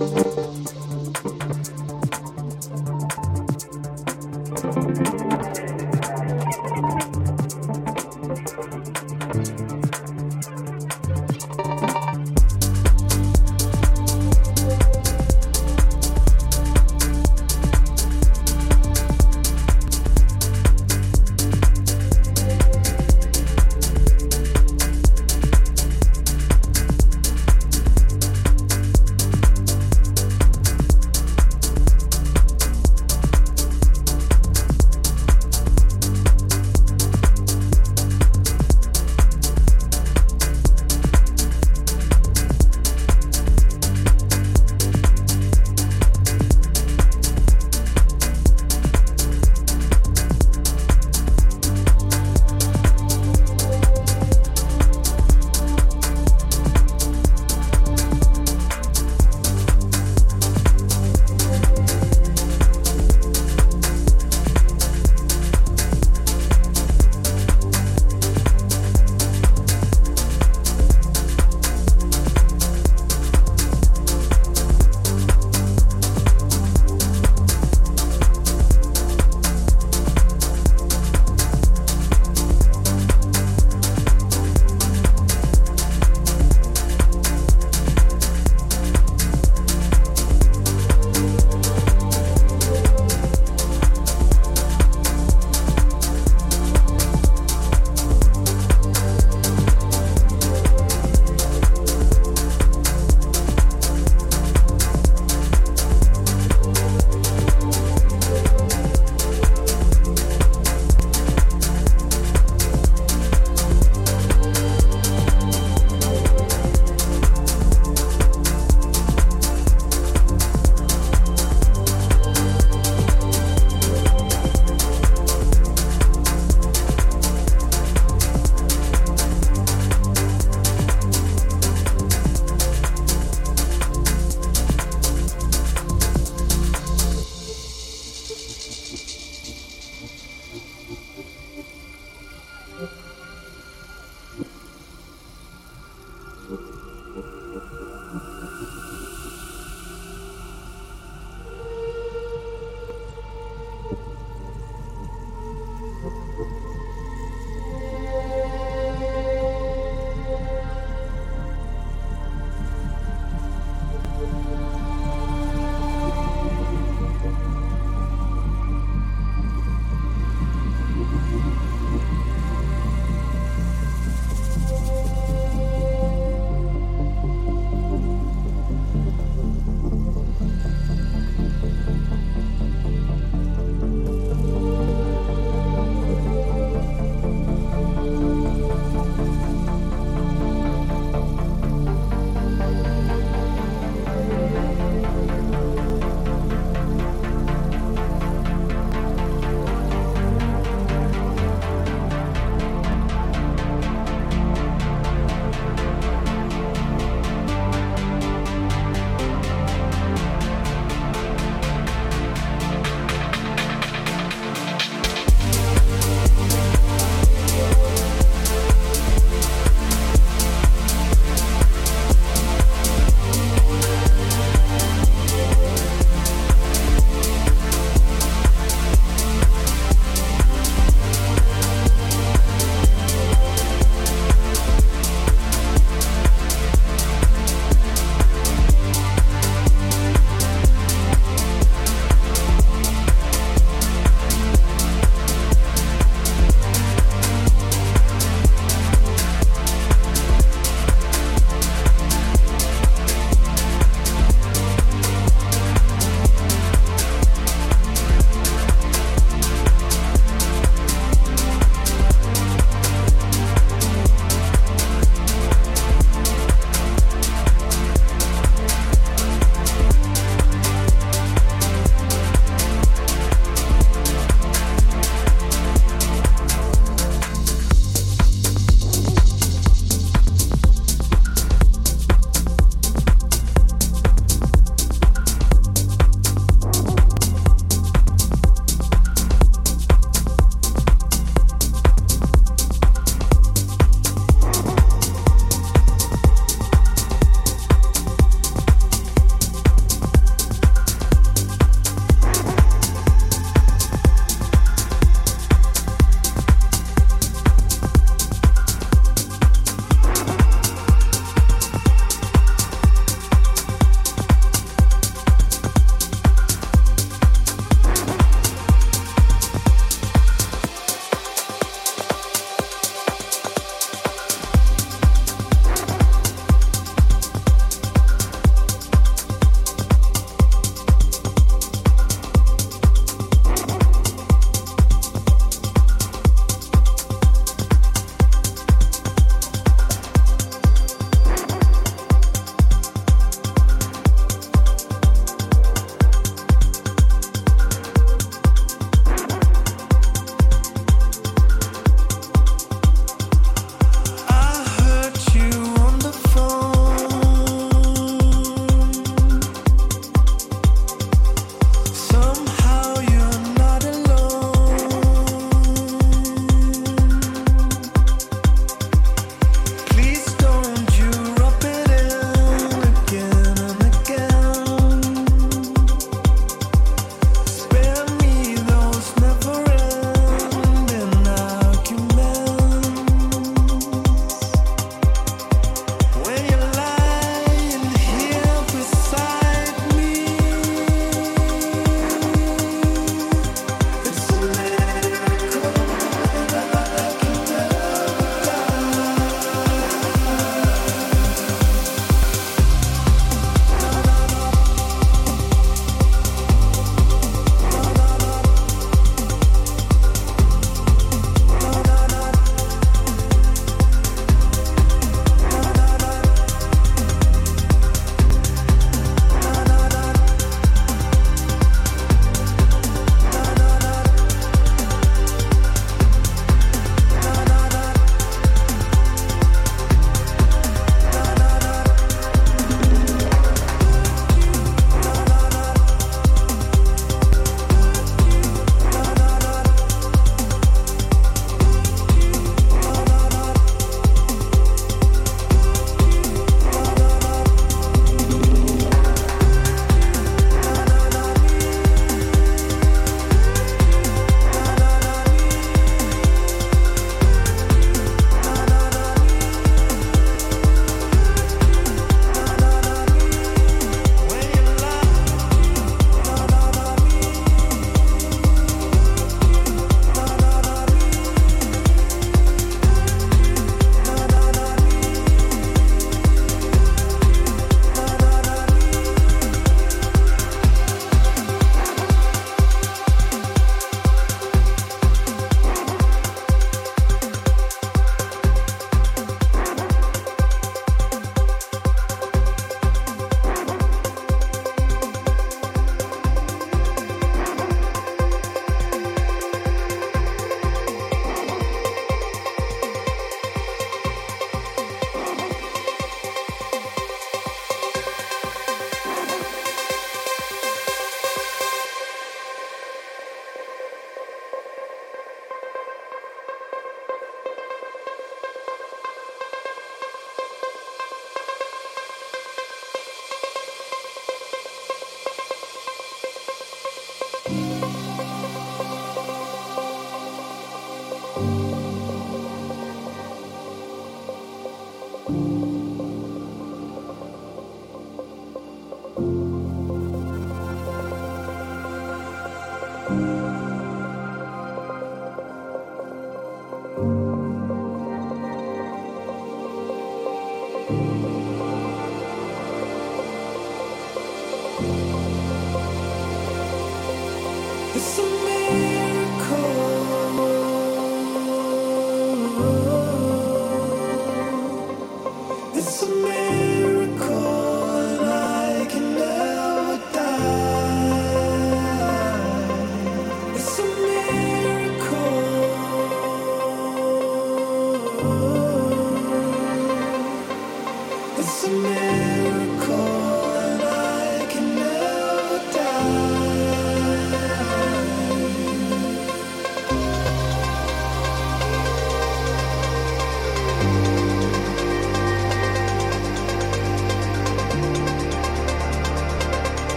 you.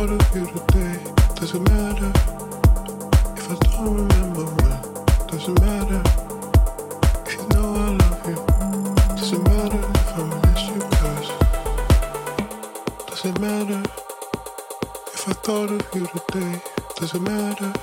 thought of you today. Doesn't matter if I don't remember when. Doesn't matter if you know I love you. Doesn't matter if I miss you, cause. Doesn't matter if I thought of you today. Doesn't matter.